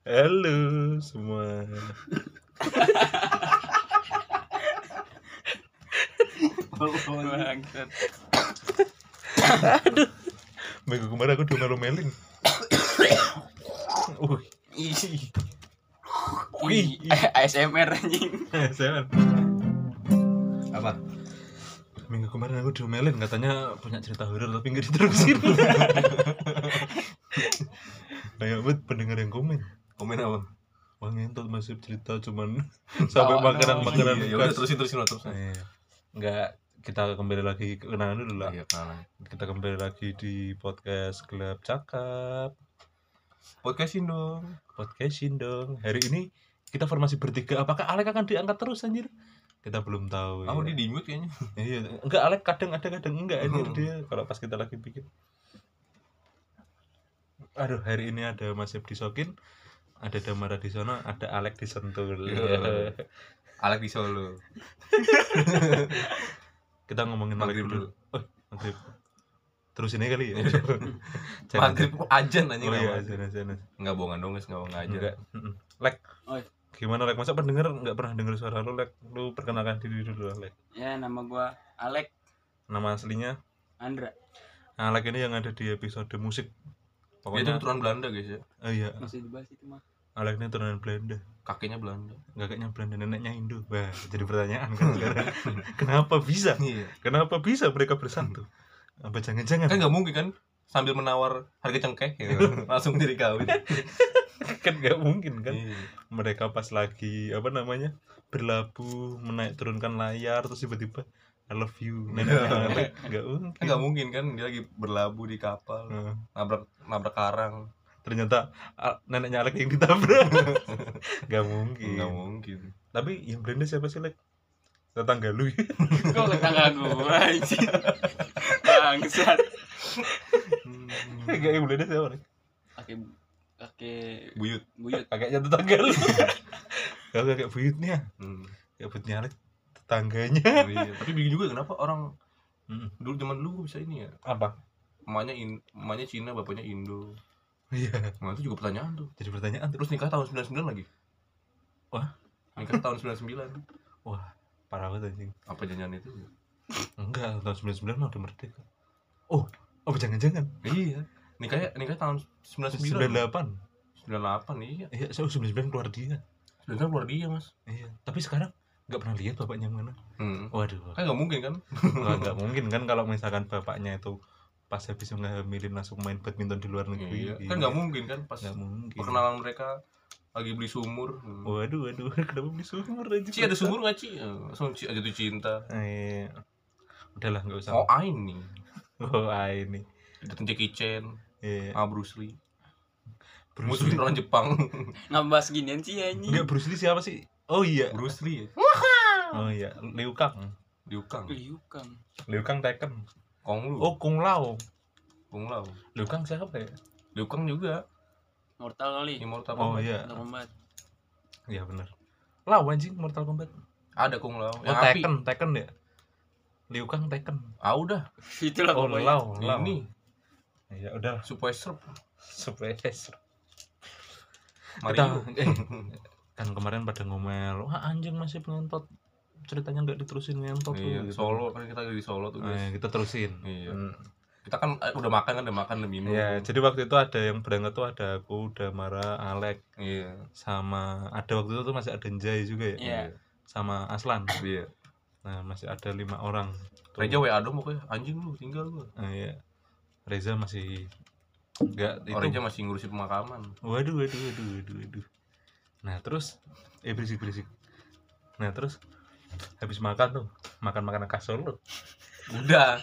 Halo semua. Bangsat. Minggu kemarin aku udah melu-meling. Wih, Ih. Wih. Ih, ASMR anjing. seven. apa Minggu kemarin aku diomelin katanya punya cerita horor tapi nggak diterusin. Banyak banget pendengar yang komen. Komen apa Wah ngentot masih cerita cuman sampai Oh, makanan-makanan iya, ya udah terusin terusin lah terus Iya. Enggak kita kembali lagi ke kenalan dulu lah. iya kenalan Kita kembali lagi di podcast Gelap Cakap. podcastin dong Podcastin dong. Hari ini kita formasi bertiga. Apakah Alek akan diangkat terus anjir? Kita belum tahu. aku ya. dia di mute kayaknya Iya, enggak Alek kadang ada kadang enggak anjir Hmm. dia kalau pas kita lagi bikin. Aduh, hari ini ada Mas Yeb Sokin, ada Damara di sana, ada Alek di Sentul. Iya. Alek di Solo kita ngomongin Alek Maghrib dulu. dulu Oh, maghrib. Terus ini kali ya. maghrib ajan aja Oh iya, sana sana. nggak bohongan dong guys nggak bohong aja Enggak. Mm-mm. Lek. Oi. Gimana Lek? Masa pendengar enggak pernah dengar suara lu, Lek? Lu perkenalkan diri dulu, Lek. Ya, nama gua Alek Nama aslinya Andra. Alek ini yang ada di episode musik. Dia Pokoknya keturunan Belanda guys ya Oh iya, Masih dibahas itu mah. Alek ini turunan Belanda. kakeknya Belanda Kakeknya Belanda, neneknya Indo. Wah, jadi pertanyaan kan sekarang. Kenapa bisa? iya Kenapa bisa mereka bersatu? Apa jangan-jangan kan nggak mungkin kan sambil menawar harga cengkeh gitu. langsung jadi kawin kan nggak mungkin kan? Iya. mereka pas lagi apa namanya berlabuh menaik turunkan layar terus tiba-tiba I love you. Alek nggak mungkin. Kan nggak mungkin kan dia lagi berlabuh di kapal Nah, nabrak nabrak karang. Ternyata neneknya Alek yang ditabrak. Nggak mungkin. Nggak mungkin. Tapi yang Brenda siapa sih Lek tetangga lu? Kok tetangga gua anjing. Bangsat. Enggak yang Brenda siapa Lek Kakek kakek buyut. Buyut. kakeknya tetangga lu. Kakek buyutnya. Hmm. kakek buyutnya Alek tetangganya. Iya. tapi bingung juga kenapa orang Mm. dulu zaman dulu bisa ini ya. Apa? Emaknya in, emaknya Cina bapaknya Indo. Iya. Nah itu juga pertanyaan tuh. Jadi pertanyaan terus terus nikah tahun 99 lagi. Wah. nikah tahun 99 wah parah banget anjing. Apa janjian itu? Enggak tahun 99 mah udah merdeka. Oh apa jangan-jangan? Iya. Nikahnya nikah tahun 99 98 98 iya. Iya saya 99 keluar dia. Sebentar keluar dia mas. Iya tapi sekarang nggak pernah lihat bapaknya yang mana. Hmm. waduh. Kan nggak mungkin kan? Nggak mungkin kan kalau misalkan bapaknya itu pas habis ngehamilin langsung main badminton di luar negeri iya. kan nggak mungkin kan? Pas nggak mungkin. perkenalan mereka lagi beli sumur. Waduh waduh kenapa beli sumur aja Ci ada sumur nggak Ci? Eh, Langsung Ci jatuh cinta. Eh udahlah nggak usah. Oh Ain nih oh ini Datang Jackie Chan eh Ah Bruce Lee. Bruce Musuhin Lee orang Jepang. Ngabas ginian sih anjing. enggak Bruce Lee siapa sih oh iya. Bruce Lee ya? Oh iya Liu Kang. Liu Kang. Liu Kang. Liu Kang Tekken. Kong Lu. Oh Kung Lao. Kung Lao. Liu Kang siapa ya? Liu Kang juga. Mortal kali. Immortal oh Kombat. iya. Mortal Kombat. iya benar Lao anjing Mortal Kombat. Ada Kung Lao. Oh, Yang api. Tekken, Tekken ya? Liu Kang Tekken. Ah udah. Itulah Oh, pokoknya. Lau, Lau. Ini. Ya udah, Super Serp supaya Mario. Kita, eh, kan kemarin pada ngomel, wah anjing masih ngentot. Ceritanya nggak diterusin ngentot tuh. Iya gitu. Solo kan kita lagi di Solo tuh Nah, guys kita terusin. Iya. Hmm. Kita kan eh, udah makan kan udah makan udah minum Iya, jadi waktu itu ada yang berangkat tuh ada aku, Damara, Alek, Iya sama ada waktu itu tuh masih ada Njai juga ya, Iya. sama Aslan. Iya Nah masih ada lima orang. Tuh. Reja WA dong pokoknya anjing lu tinggal lu Nah, iya. Reza masih nggak itu. Oh, Reja masih ngurusin pemakaman Waduh, waduh, waduh, waduh, waduh. Nah terus, eh berisik berisik. Nah terus habis makan tuh, makan makanan khas Solo. Udah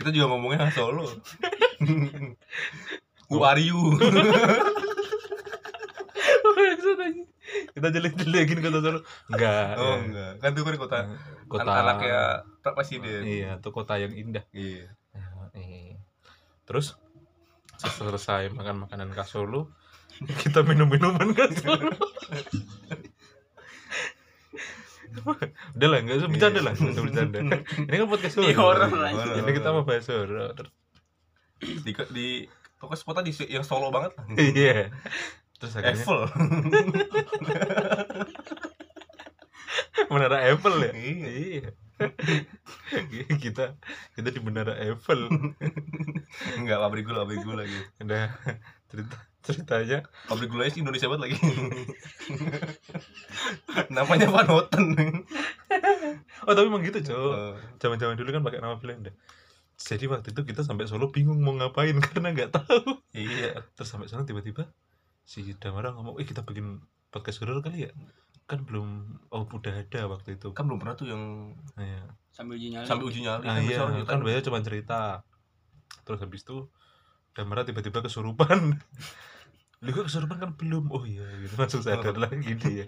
Kita juga ngomongnya khas Solo Who are you? Kita jelek jelekin kota Solo. Enggak. Oh ya. enggak, kan itu kan kota Kota. kan anaknya Pak Presiden. Iya, itu kota yang indah. Iya. Eh. Terus selesai makan makanan khas Solo, kita minum minuman khas Solo. Udah lah, nggak usah bercanda Iya. lah, nggak usah bercanda. Ini kan podcast Ini horor. horor lah. Ini kita mau bahas horor. di di pokoknya spotnya di yang solo banget lah Iya. Terus akhirnya Eiffel menara Eiffel ya. Iya. Kita kita di menara Eiffel. enggak pabrik gula pabrik gula gitu. Udah cerita ceritanya pabrik gulanya sih Indonesia banget lagi. Namanya Van Houten. Oh tapi emang gitu cowok Eh, zaman-zaman dulu kan pakai nama Belanda jadi waktu itu kita sampai Solo bingung mau ngapain karena nggak tahu. Iya. Terus sampai sana tiba-tiba si Damara ngomong eh kita bikin podcast horor kali ya kan belum oh udah ada waktu itu. Kan belum pernah tuh yang Nah, ya. Sambil uji nyali. sampai uji nyali Ah, kan iya, orang kan cerita. biasanya cuma cerita. Terus habis itu Damara tiba-tiba kesurupan. Lu kok kesurupan kan belum? Oh iya gitu. Langsung sadar lagi gitu ya.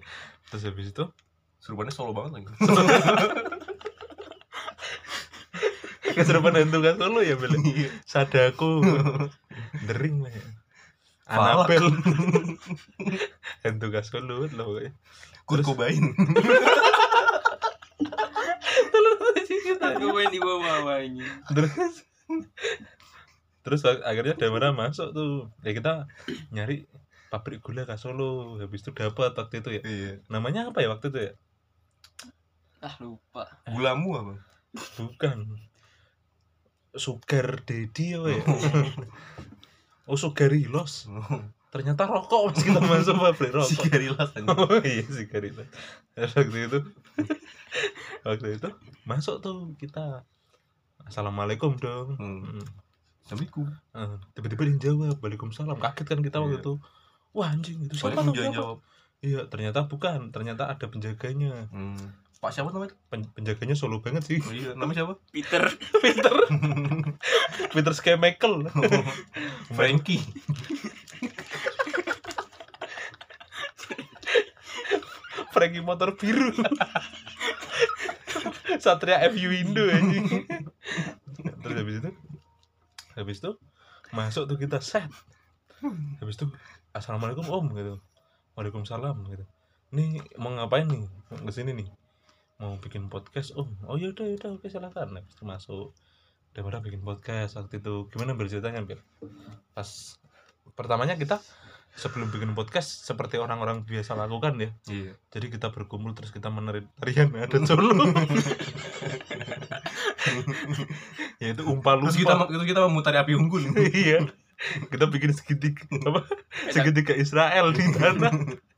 Terus habis itu? Suruhannya solo banget lagi kesurupan hantu kan Solo ya Bel? Iya. Sadako. Dering lah ya Anabel Hantu gas Solo lah pokoknya. Kurt Terus- Cobain. Di bawah ini. terus terus ak- akhirnya Damara masuk tuh. Ya kita nyari pabrik gula ke Solo. Habis itu dapat waktu itu ya. Iya. Namanya apa ya waktu itu ya? Ah lupa. gulamu apa? Bukan. Sugar Daddy apa ya oh Sugarilos ternyata rokok pas kita masuk pabrik si rokok Garilas aja oh iya Sugarilos waktu itu waktu itu masuk tuh kita Assalamualaikum dong Hmm. Hmm. Assalamualaikum Eh, tiba-tiba dia jawab Waalaikumsalam kaget kan kita waktu Iya. itu wah anjing itu siapa siapa? jawab iya ternyata bukan ternyata ada penjaganya hmm. Pak siapa namanya? Pen- penjaganya solo banget sih. Oh, iya namanya siapa? Peter. Peter. Peter Schmeichel Frankie. Frankie motor biru. Satria FU Indo anjing. Terus habis itu? Habis itu? Masuk tuh kita set. Habis itu assalamualaikum om gitu. Waalaikumsalam gitu. Nih mau ngapain nih? Mau ke sini nih mau bikin podcast oh ya udah udah oke silakan. Habis itu masuk udah pada bikin podcast waktu itu. Gimana berceritanya Bir? pas pertamanya kita sebelum bikin podcast seperti orang-orang biasa lakukan ya. Iya. Jadi kita berkumpul terus kita menari tarian ada solo. Yaitu umpal terus kita itu kita memutari api unggun. Iya. Kita bikin segitiga apa segitiga Israel di tanah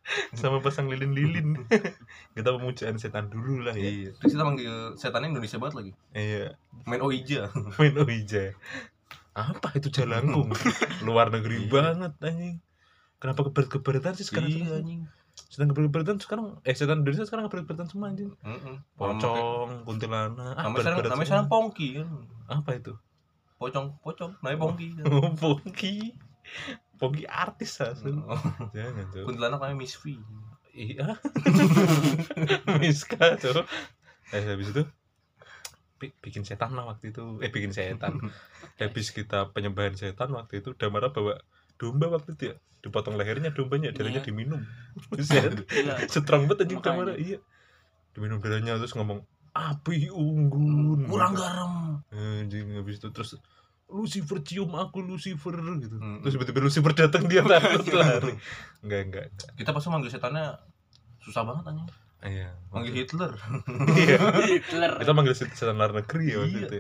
sama pasang lilin-lilin. Kita pemujaan setan dulu lah ya iya. Terus kita manggil setannya Indonesia banget lagi. Iya. Main Oija. Main Oija. Apa itu jalangkung luar negeri Iya. banget anjing. Kenapa keberat-keberatan sih sekarang iya anjing. Setan keberat-keberatan sekarang eh setan Indonesia sekarang keberat-keberatan semua anjing. Heeh. pocong kuntilanak ah, namanya sekarang namanya sekarang Pongki kan. Apa itu? Pocong pocong namanya Pongki kan. Oh, Pongki Pongki artis asli. Oh, jangan tuh kuntilanak namanya Miss V. Iya. Miska tuh eh habis itu? Bi- bikin setan lah waktu itu. Eh bikin setan. Habis kita penyembahan setan waktu itu Damara bawa domba waktu itu ya. Dipotong lehernya dombanya darahnya Iya. diminum. Buset. Gila. strong banget anjing. Damara iya. Diminum darahnya terus ngomong api unggun. Kurang garam. Anjing habis itu terus Lucifer cium aku Lucifer gitu. Hmm. terus tiba-tiba Lucifer datang dia takut lari. Enggak enggak enggak. Kita pasti manggil setannya susah banget anjing. Iya manggil Hitler. Iya. Hitler. kita manggil set- setan luar negeri ya waktu Iya. itu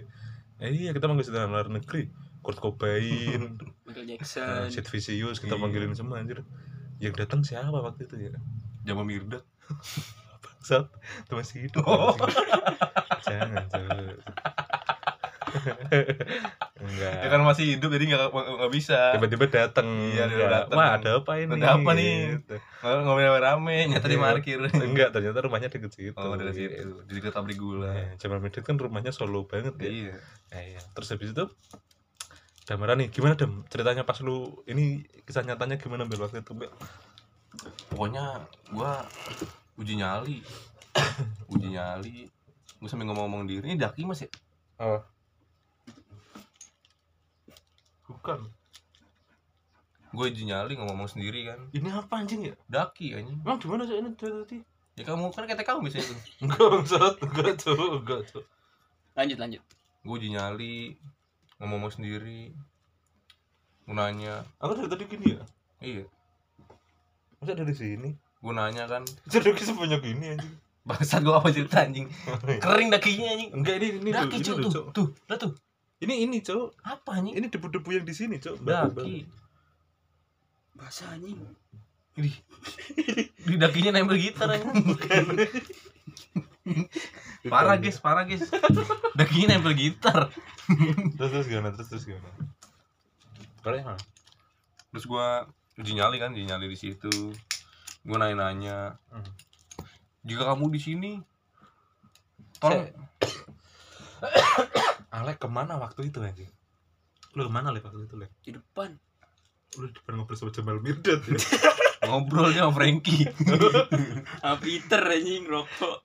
eh, iya kita manggil setan luar negeri. Kurt Cobain. Michael eh, Jackson. Sid Vicious kita Iya. manggilin semua anjir. Yang datang siapa waktu itu ya? Jamal Mirdad. Saat itu masih hidup Oh. jangan tuh ya kan masih hidup jadi nggak nggak bisa tiba-tiba datang Iya, dia Enggak. datang. wah ada apa ini Ada apa nih? Gitu. ngomongin rame nyata di Iya. parkir enggak ternyata rumahnya deket situ oh dari situ Gitu. di dekat pabrik gula Nah, Jamal Mirdad kan rumahnya Solo banget ya. iya Nah, iya. Terus habis itu Damara nih, gimana Dam? Ceritanya pas lu ini kisah nyatanya gimana Bel waktu itu, Bel? pokoknya gua uji nyali uji nyali gua sambil ngomong-ngomong diri ini daki mas ya Oh. Bukan. gue nyali ngomong-ngomong sendiri kan. Ini apa anjing ya? daki anjing. Emang di mana sih ini tadi? ya kamu kan kata kamu biasanya tuh enggak bangsat. Enggak cok enggak cok Lanjut lanjut. gue nyali ngomong sendiri. Gue nanya. Aku dari tadi gini ya? Iya. Masa dari sini? Gue nanya kan. Jadi sebanyak ini anjing. Bangsat gue apa cerita anjing? Kering dakinya anjing. Enggak ini ini daki tuh tuh lah tuh ini ini cok apa anjing? Ini debu-debu yang di sini cok daki. Bahasa anjing. di di dakinya nempel gitar anjing. Parah guys parah guys. Dakinya nempel gitar. Terus terus gimana? Terus terus gimana? Kalau emang terus gua uji nyali kan uji nyali di situ. Gua nanya nanya Hmm. jika kamu di sini tolong Alek ke mana waktu itu anjing? Lu ke mana Alek waktu itu Lek? Di depan. lu di depan ngobrol sama Jamal Mirdad ya? Ngobrolnya sama Frankie. Ah Peter anjing rokok.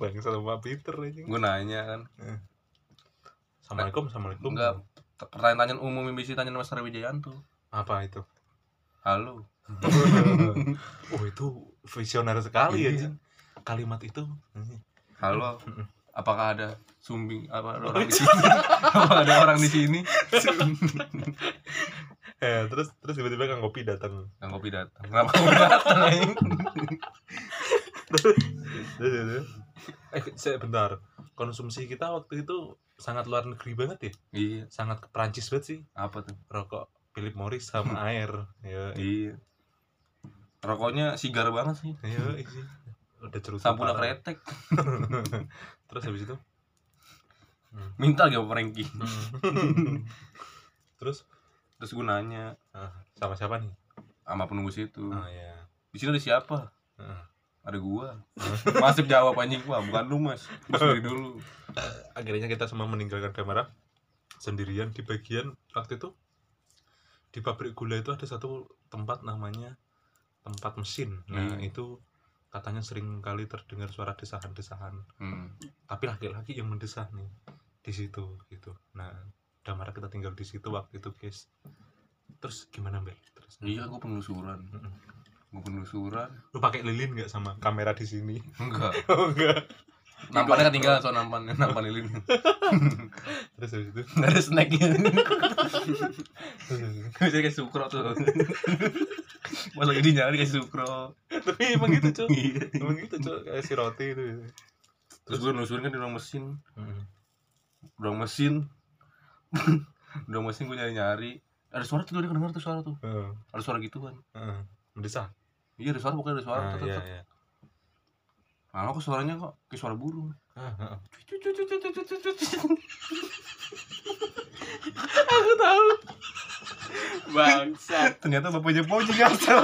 bang sama Peter anjing. Gua nanya kan. Assalamualaikum Assalamualaikum. Enggak pertanyaan umum yang bisa tanya Mas Wijayanto apa itu? Halo. Oh itu visioner sekali ya anjing. Kalimat itu. Halo apakah ada sumbing apa ada orang di sini? Apa ada orang di sini? Eh terus terus tiba-tiba kang kopi datang. Nggak kopi datang. Kenapa kopi datang Terus, terus. eh saya bentar. Konsumsi kita waktu itu sangat luar negeri banget ya? Iya. Sangat ke Prancis banget sih. Apa tuh? Rokok Philip Morris sama air. Ya iya. Rokoknya sigar banget sih. Iya isi udah cerut sampuna kretek terus habis itu? Minta lagi sama Hmm. terus? Terus gue nanya ah, sama siapa nih? Sama penunggu situ. Ah ya di sini ada siapa? Ah. ada gua. Masuk jawab anjing. Wah bukan lu mas. Gua sendiri dulu. Akhirnya kita semua meninggalkan kamera. Sendirian di bagian waktu itu. Di pabrik gula itu ada satu tempat namanya tempat mesin. Nah Hmm. itu katanya sering kali terdengar suara desahan-desahan. Hmm. tapi laki-laki yang mendesah nih di situ gitu. Nah udah marah kita tinggal di situ waktu itu guys. Terus gimana Bel? terus? Iya gua penelusuran. Mm-mm. gua penelusuran. Lu pakai lilin nggak sama kamera di sini? Enggak. Oh enggak. Nampannya ketinggalan? soal nampan nampan lilin. Terus habis itu? Nggak ada snacknya. Terus habis itu. kayak sukro tuh pas lagi di nyari kayak sukro tapi emang gitu cuy Iya. emang gitu cuy kayak si roti itu terus gue nelusurin kan di ruang mesin Mm. ruang mesin ruang mesin gue nyari nyari ada suara tuh dia kedengar tuh suara tuh Heeh, ada suara gituan heeh. mendesah iya ada suara pokoknya ada suara ah, tetep, iya, tetep. iya. Nah, kok suaranya kok kayak suara burung. Aku tahu. Bangsat. ternyata bapaknya Poji ngasal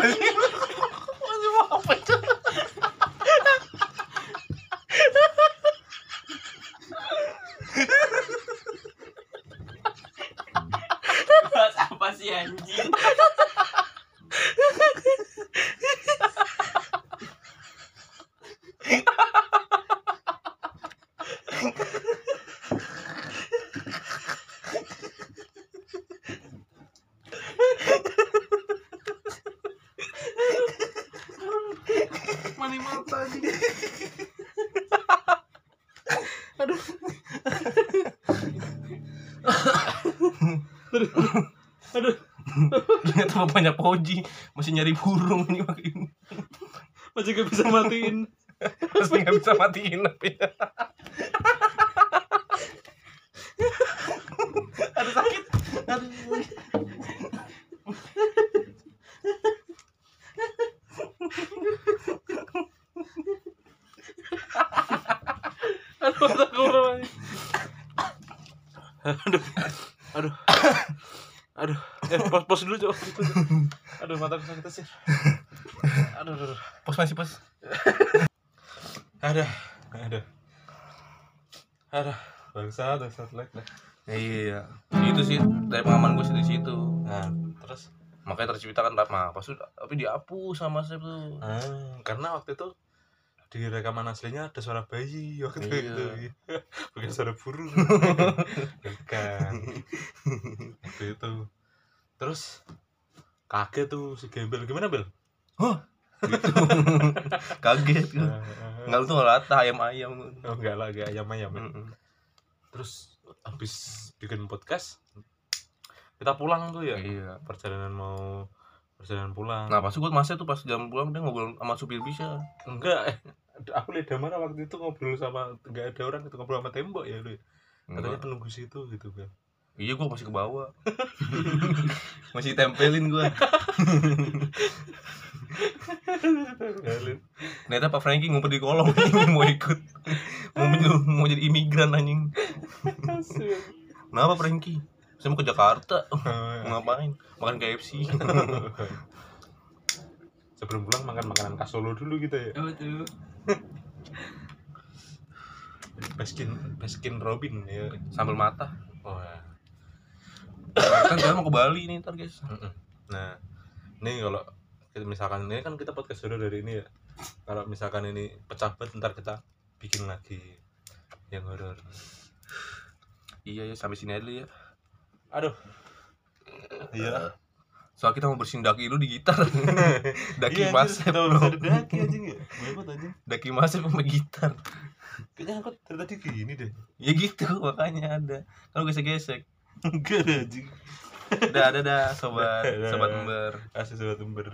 Bahas apa sih anjing? mani mata anjing bapaknya Poji. Masih nyari burung ini pakai ini. Masih gak bisa matiin. Masih nggak bisa matiin tapi ada sakit. Aduh. Aduh. Aduh eh pos pos dulu coba aduh mata sakit sih. Aduh aduh aduh. pos masih pos. Ada ada ada bangsa bangsa lag lag iya itu sih dari pengalaman gue sih di situ. Nah. Terus makanya terciptakan rap mah pas udah tapi dihapus sama Sep tuh. Ah, karena waktu itu di rekaman aslinya ada suara bayi waktu Iya. itu bukan suara burung. Bukan. Waktu itu terus kaget tuh si gembel gimana bel Hah? gitu kaget gue Nggak, nggak lu tuh ngelatah ayam ayam oh, enggak lah, enggak ayam-ayam. ya. Terus habis bikin podcast kita pulang tuh ya. iya Perjalanan mau perjalanan pulang. nah pas gue masnya tuh pas jam pulang dia ngobrol sama supir bisa Enggak, eh, aku lihat Damara waktu itu ngobrol sama enggak ada orang itu ngobrol sama tembok ya lu. ya. Katanya penunggu situ gitu kan. Iya gue masih ke bawah. Masih tempelin gue ternyata Pak Franky ngumpet di kolong mau ikut. Mau mau jadi imigran anjing. Kenapa Franky? Saya mau ke Jakarta. Mau ngapain? Makan KFC Sebelum pulang makan makanan khas Solo dulu gitu ya. Tuh? Baskin Baskin Robin ya. sambil mata. Oh, ya. Kan kita mau ke Bali nih ntar guys. Nah, ini kalau kita- misalkan ini kan kita podcast dulu dari ini ya. Kalau misalkan ini pecah banget ntar kita bikin lagi yang horor. iya ya sampai sini aja dulu ya Aduh. Iya. soal kita mau bersihin daki lu di gitar daki Iya, mas bisa ada daki anjing ya? Banget anjing. daki mas sama gitar Kayaknya aku tadi gini deh. ya gitu makanya ada kalau gesek gesek Enggak ada anjing. udah ada dah sobat Dadah. sobat member Asli sobat ember.